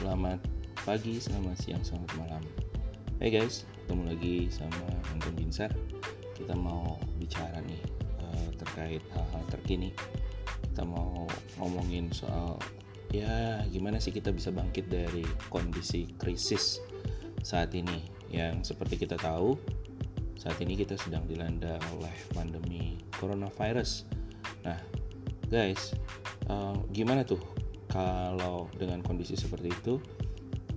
selamat pagi, selamat siang, selamat malam. Hey guys, ketemu lagi sama Anton Binsar. Kita mau bicara nih uh, terkait hal-hal terkini. Kita mau ngomongin soal ya gimana sih kita bisa bangkit dari kondisi krisis saat ini yang seperti kita tahu saat ini kita sedang dilanda oleh pandemi coronavirus. Nah, guys, uh, gimana tuh kalau dengan kondisi seperti itu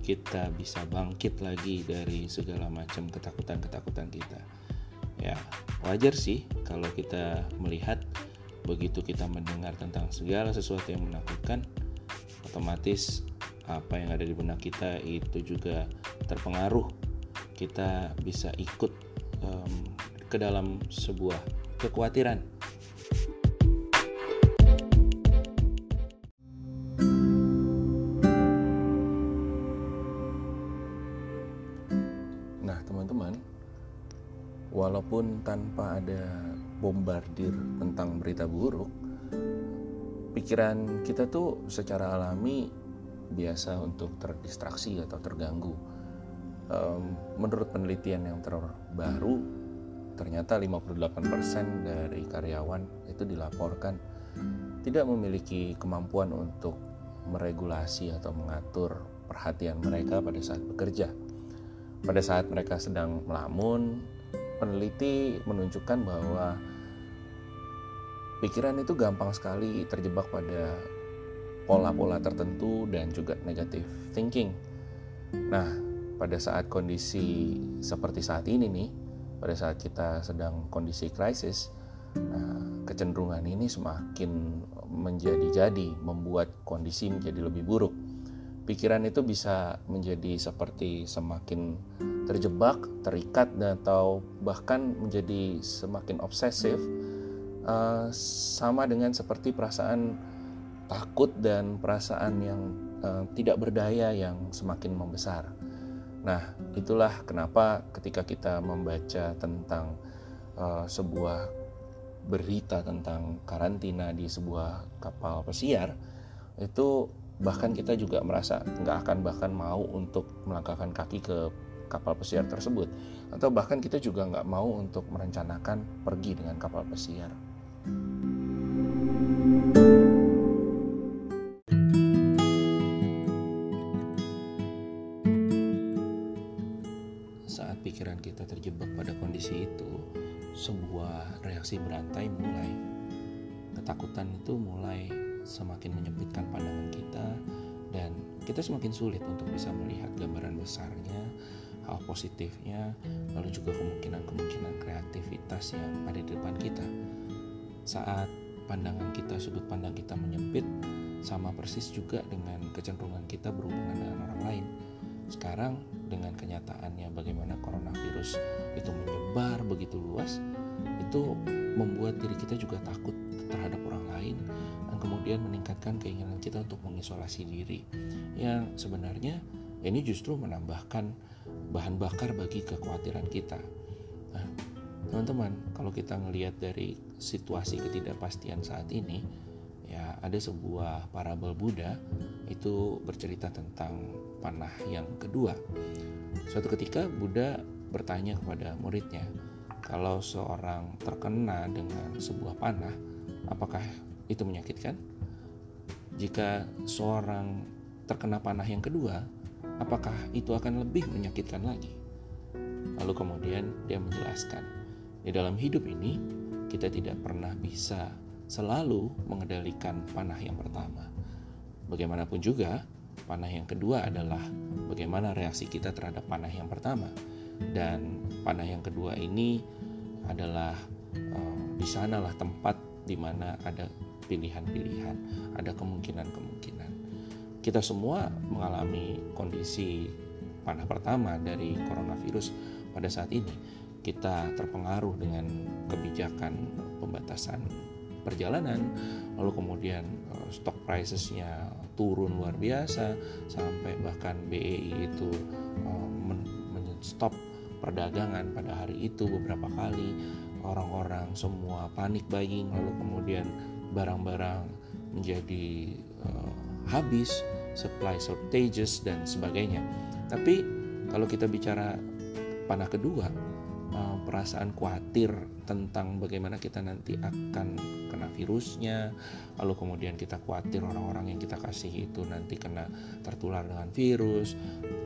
kita bisa bangkit lagi dari segala macam ketakutan-ketakutan kita. Ya, wajar sih kalau kita melihat begitu kita mendengar tentang segala sesuatu yang menakutkan, otomatis apa yang ada di benak kita itu juga terpengaruh. Kita bisa ikut um, ke dalam sebuah kekhawatiran walaupun tanpa ada bombardir tentang berita buruk, pikiran kita tuh secara alami biasa untuk terdistraksi atau terganggu. Um, menurut penelitian yang terbaru, ternyata 58% dari karyawan itu dilaporkan tidak memiliki kemampuan untuk meregulasi atau mengatur perhatian mereka pada saat bekerja. Pada saat mereka sedang melamun, peneliti menunjukkan bahwa pikiran itu gampang sekali terjebak pada pola-pola tertentu dan juga negative thinking. Nah, pada saat kondisi seperti saat ini nih, pada saat kita sedang kondisi krisis, nah, kecenderungan ini semakin menjadi-jadi, membuat kondisi menjadi lebih buruk. Pikiran itu bisa menjadi seperti semakin terjebak, terikat, atau bahkan menjadi semakin obsesif, uh, sama dengan seperti perasaan takut dan perasaan yang uh, tidak berdaya yang semakin membesar. Nah, itulah kenapa ketika kita membaca tentang uh, sebuah berita tentang karantina di sebuah kapal pesiar, itu bahkan kita juga merasa nggak akan bahkan mau untuk melangkahkan kaki ke kapal pesiar tersebut atau bahkan kita juga nggak mau untuk merencanakan pergi dengan kapal pesiar. Saat pikiran kita terjebak pada kondisi itu, sebuah reaksi berantai mulai. Ketakutan itu mulai semakin menyempitkan pandangan kita dan kita semakin sulit untuk bisa melihat gambaran besarnya hal positifnya, lalu juga kemungkinan-kemungkinan kreativitas yang ada di depan kita. Saat pandangan kita, sudut pandang kita menyempit, sama persis juga dengan kecenderungan kita berhubungan dengan orang lain. Sekarang dengan kenyataannya bagaimana coronavirus itu menyebar begitu luas, itu membuat diri kita juga takut terhadap orang lain kemudian meningkatkan keinginan kita untuk mengisolasi diri yang sebenarnya ini justru menambahkan bahan bakar bagi kekhawatiran kita. Nah, teman-teman, kalau kita melihat dari situasi ketidakpastian saat ini, ya ada sebuah parabel Buddha itu bercerita tentang panah yang kedua. Suatu ketika Buddha bertanya kepada muridnya, kalau seorang terkena dengan sebuah panah, apakah itu menyakitkan? Jika seorang terkena panah yang kedua, apakah itu akan lebih menyakitkan lagi? Lalu kemudian dia menjelaskan, di dalam hidup ini kita tidak pernah bisa selalu mengendalikan panah yang pertama. Bagaimanapun juga, panah yang kedua adalah bagaimana reaksi kita terhadap panah yang pertama. Dan panah yang kedua ini adalah um, di sanalah tempat di mana ada pilihan-pilihan, ada kemungkinan-kemungkinan. Kita semua mengalami kondisi panah pertama dari coronavirus pada saat ini. Kita terpengaruh dengan kebijakan pembatasan perjalanan, lalu kemudian eh, stock pricesnya turun luar biasa sampai bahkan BEI itu eh, men-stop perdagangan pada hari itu beberapa kali. Orang-orang semua panik buying lalu kemudian barang-barang menjadi uh, habis supply shortages dan sebagainya. Tapi kalau kita bicara panah kedua, uh, perasaan khawatir tentang bagaimana kita nanti akan kena virusnya, lalu kemudian kita khawatir orang-orang yang kita kasih itu nanti kena tertular dengan virus,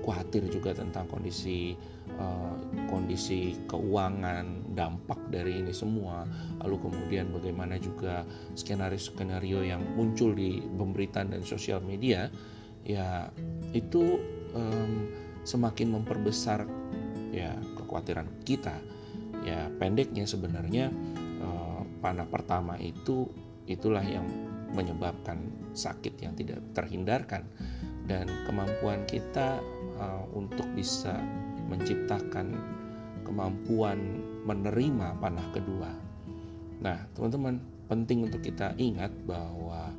khawatir juga tentang kondisi uh, kondisi keuangan, dampak dari ini semua, lalu kemudian bagaimana juga skenario-skenario yang muncul di pemberitaan dan sosial media, ya itu um, semakin memperbesar ya kekhawatiran kita. Ya pendeknya sebenarnya eh, panah pertama itu itulah yang menyebabkan sakit yang tidak terhindarkan. Dan kemampuan kita eh, untuk bisa menciptakan kemampuan menerima panah kedua. Nah, teman-teman, penting untuk kita ingat bahwa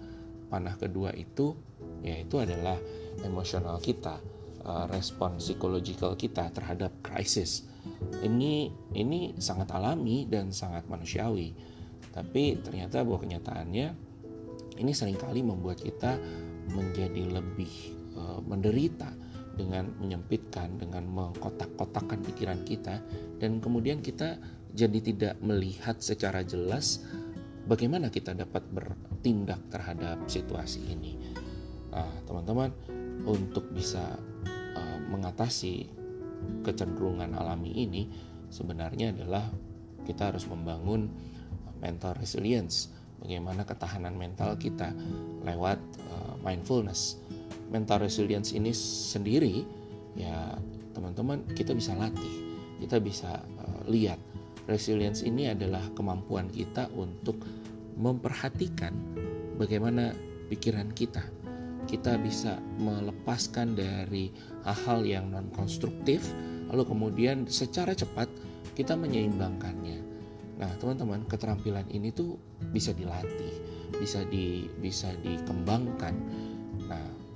panah kedua itu yaitu adalah emosional kita Eh, respon psikologikal kita terhadap krisis ini ini sangat alami dan sangat manusiawi tapi ternyata bahwa kenyataannya ini sering kali membuat kita menjadi lebih uh, menderita dengan menyempitkan dengan mengkotak-kotakkan pikiran kita dan kemudian kita jadi tidak melihat secara jelas bagaimana kita dapat bertindak terhadap situasi ini. Nah, teman-teman, untuk bisa uh, mengatasi kecenderungan alami ini sebenarnya adalah kita harus membangun mental resilience bagaimana ketahanan mental kita lewat uh, mindfulness mental resilience ini sendiri ya teman-teman kita bisa latih kita bisa uh, lihat resilience ini adalah kemampuan kita untuk memperhatikan bagaimana pikiran kita kita bisa melepaskan dari hal-hal yang non konstruktif lalu kemudian secara cepat kita menyeimbangkannya. Nah, teman-teman, keterampilan ini tuh bisa dilatih, bisa di bisa dikembangkan.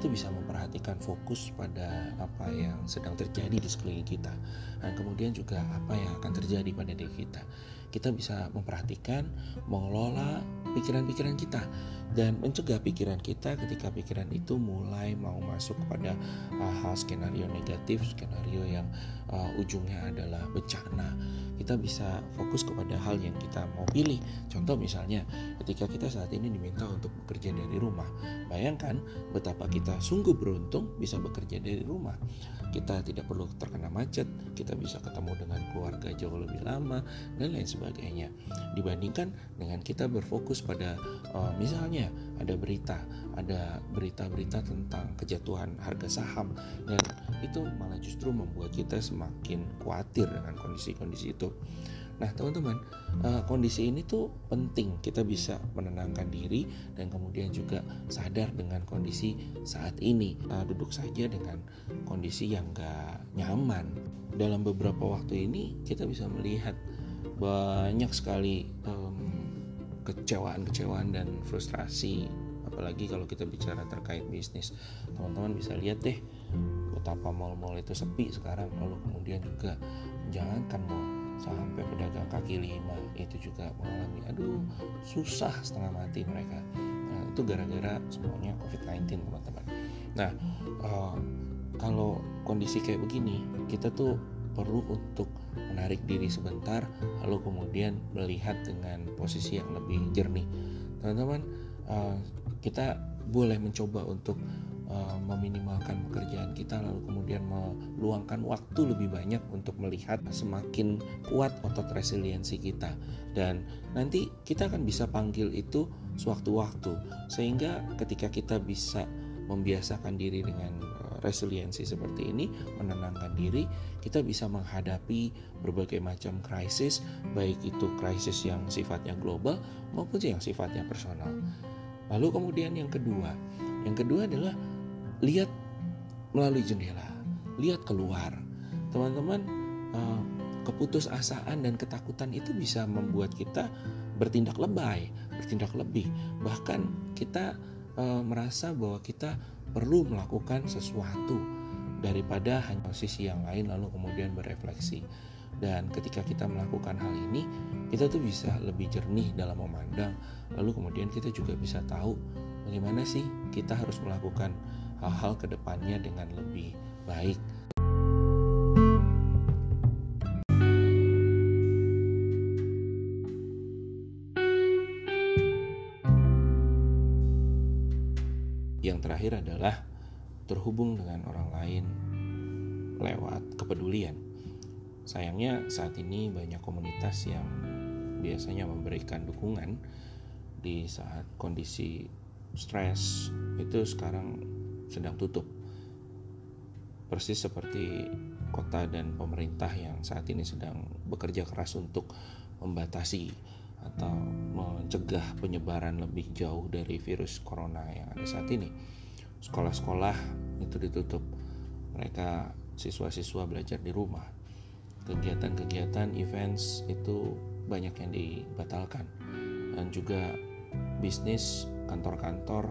tuh bisa memperhatikan fokus pada apa yang sedang terjadi di sekeliling kita. Dan kemudian juga apa yang akan terjadi pada diri kita kita bisa memperhatikan mengelola pikiran-pikiran kita dan mencegah pikiran kita ketika pikiran itu mulai mau masuk kepada uh, hal skenario negatif skenario yang uh, ujungnya adalah bencana kita bisa fokus kepada hal yang kita mau pilih. Contoh misalnya, ketika kita saat ini diminta untuk bekerja dari rumah, bayangkan betapa kita sungguh beruntung bisa bekerja dari rumah. Kita tidak perlu terkena macet, kita bisa ketemu dengan keluarga jauh lebih lama, dan lain sebagainya. Dibandingkan dengan kita berfokus pada uh, misalnya ada berita, ada berita-berita tentang kejatuhan harga saham, dan itu malah justru membuat kita semakin khawatir dengan kondisi-kondisi itu. Nah, teman-teman, uh, kondisi ini tuh penting kita bisa menenangkan diri dan kemudian juga sadar dengan kondisi saat ini. Uh, duduk saja dengan kondisi yang gak nyaman. Dalam beberapa waktu ini kita bisa melihat banyak sekali um, kecewaan-kecewaan dan frustrasi apalagi kalau kita bicara terkait bisnis teman-teman bisa lihat deh betapa mal-mal itu sepi sekarang lalu kemudian juga jangankan mau sampai pedagang kaki lima. Itu juga mengalami aduh susah setengah mati mereka. Nah, itu gara-gara semuanya COVID-19 teman-teman. Nah uh, kalau kondisi kayak begini kita tuh perlu untuk menarik diri sebentar lalu kemudian melihat dengan posisi yang lebih jernih. Teman-teman uh, kita boleh mencoba untuk uh, meminimalkan pekerjaan kita lalu kemudian meluangkan waktu lebih banyak untuk melihat semakin kuat otot resiliensi kita. Dan nanti kita akan bisa panggil itu sewaktu-waktu. Sehingga ketika kita bisa membiasakan diri dengan eh, resiliensi seperti ini, menenangkan diri, kita bisa menghadapi berbagai macam krisis, baik itu krisis yang sifatnya global maupun yang sifatnya personal. Lalu kemudian yang kedua, yang kedua adalah lihat melalui jendela, lihat keluar. Teman-teman, uh, keputusasaan dan ketakutan itu bisa membuat kita bertindak lebay, bertindak lebih. Bahkan kita e, merasa bahwa kita perlu melakukan sesuatu daripada hanya sisi yang lain lalu kemudian berefleksi. Dan ketika kita melakukan hal ini, kita tuh bisa lebih jernih dalam memandang. Lalu kemudian kita juga bisa tahu bagaimana sih kita harus melakukan hal-hal ke depannya dengan lebih baik. Yang terakhir adalah terhubung dengan orang lain lewat kepedulian. Sayangnya saat ini banyak komunitas yang biasanya memberikan dukungan di saat kondisi stres itu sekarang sedang tutup. Persis seperti kota dan pemerintah yang saat ini sedang bekerja keras untuk membatasi atau mencegah penyebaran lebih jauh dari virus corona yang ada saat ini. Sekolah-sekolah itu ditutup. Mereka siswa-siswa belajar di rumah kegiatan-kegiatan events itu banyak yang dibatalkan dan juga bisnis kantor-kantor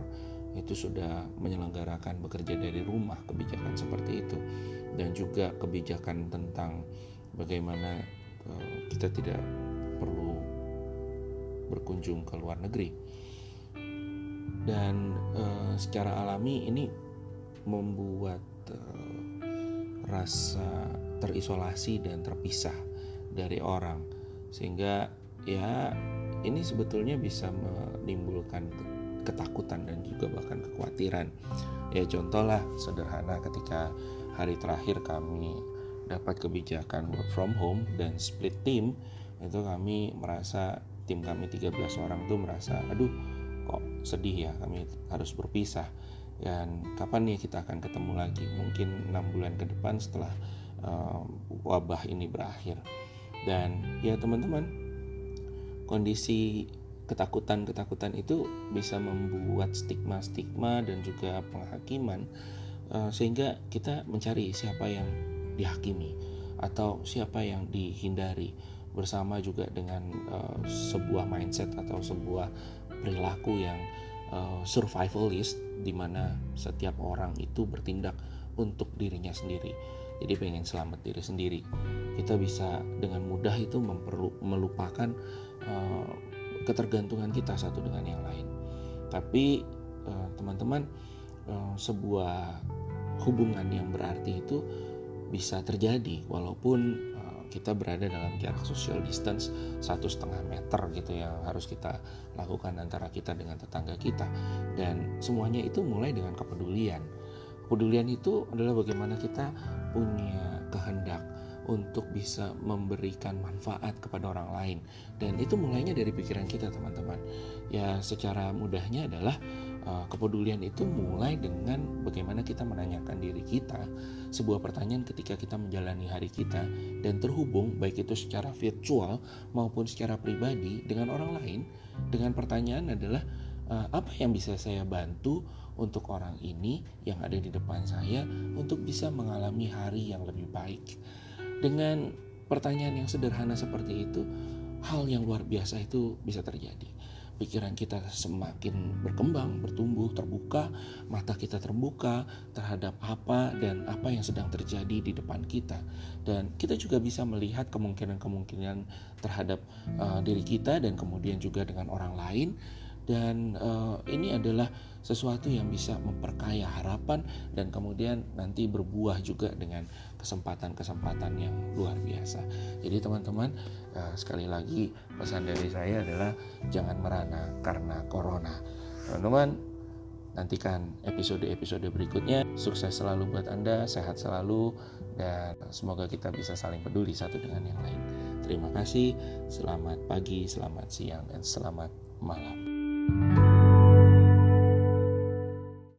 itu sudah menyelenggarakan bekerja dari rumah kebijakan seperti itu. Dan juga kebijakan tentang bagaimana uh, kita tidak perlu berkunjung ke luar negeri. Dan uh, secara alami ini membuat uh, rasa terisolasi dan terpisah dari orang. Sehingga ya ini sebetulnya bisa menimbulkan ketakutan dan juga bahkan kekhawatiran. Ya contohlah sederhana ketika hari terakhir kami dapat kebijakan work from home dan split team itu kami merasa tim kami 13 orang tuh merasa aduh kok sedih ya kami harus berpisah. Dan kapan nih kita akan ketemu lagi? Mungkin enam bulan ke depan setelah uh, wabah ini berakhir. Dan ya teman-teman kondisi ketakutan-ketakutan itu bisa membuat stigma-stigma dan juga penghakiman uh, sehingga kita mencari siapa yang dihakimi atau siapa yang dihindari bersama juga dengan uh, sebuah mindset atau sebuah perilaku yang uh, survivalist di mana setiap orang itu bertindak untuk dirinya sendiri. Jadi pengen selamat diri sendiri. Kita bisa dengan mudah itu memperlu, melupakan ketergantungan kita satu dengan yang lain. Tapi uh, teman-teman uh, sebuah hubungan yang berarti itu bisa terjadi walaupun kita berada dalam jarak social distance satu setengah meter gitu yang harus kita lakukan antara kita dengan tetangga kita. Dan semuanya itu mulai dengan kepedulian. Kepedulian itu adalah bagaimana kita punya kehendak untuk bisa memberikan manfaat kepada orang lain dan itu mulainya dari pikiran kita teman-teman ya secara mudahnya adalah uh, kepedulian itu mulai dengan bagaimana kita menanyakan diri kita sebuah pertanyaan ketika kita menjalani hari kita dan terhubung baik itu secara virtual maupun secara pribadi dengan orang lain dengan pertanyaan adalah uh, apa yang bisa saya bantu untuk orang ini yang ada di depan saya untuk bisa mengalami hari yang lebih baik. Dengan pertanyaan yang sederhana seperti itu, hal yang luar biasa itu bisa terjadi. Pikiran kita semakin berkembang, bertumbuh, terbuka, mata kita terbuka terhadap apa dan apa yang sedang terjadi di depan kita, dan kita juga bisa melihat kemungkinan-kemungkinan terhadap uh, diri kita dan kemudian juga dengan orang lain dan uh, ini adalah sesuatu yang bisa memperkaya harapan dan kemudian nanti berbuah juga dengan kesempatan-kesempatan yang luar biasa. Jadi teman-teman uh, sekali lagi pesan dari saya adalah jangan merana karena corona. Teman-teman nantikan episode-episode berikutnya. Sukses selalu buat Anda, sehat selalu dan semoga kita bisa saling peduli satu dengan yang lain. Terima kasih, selamat pagi, selamat siang, dan selamat malam. thank you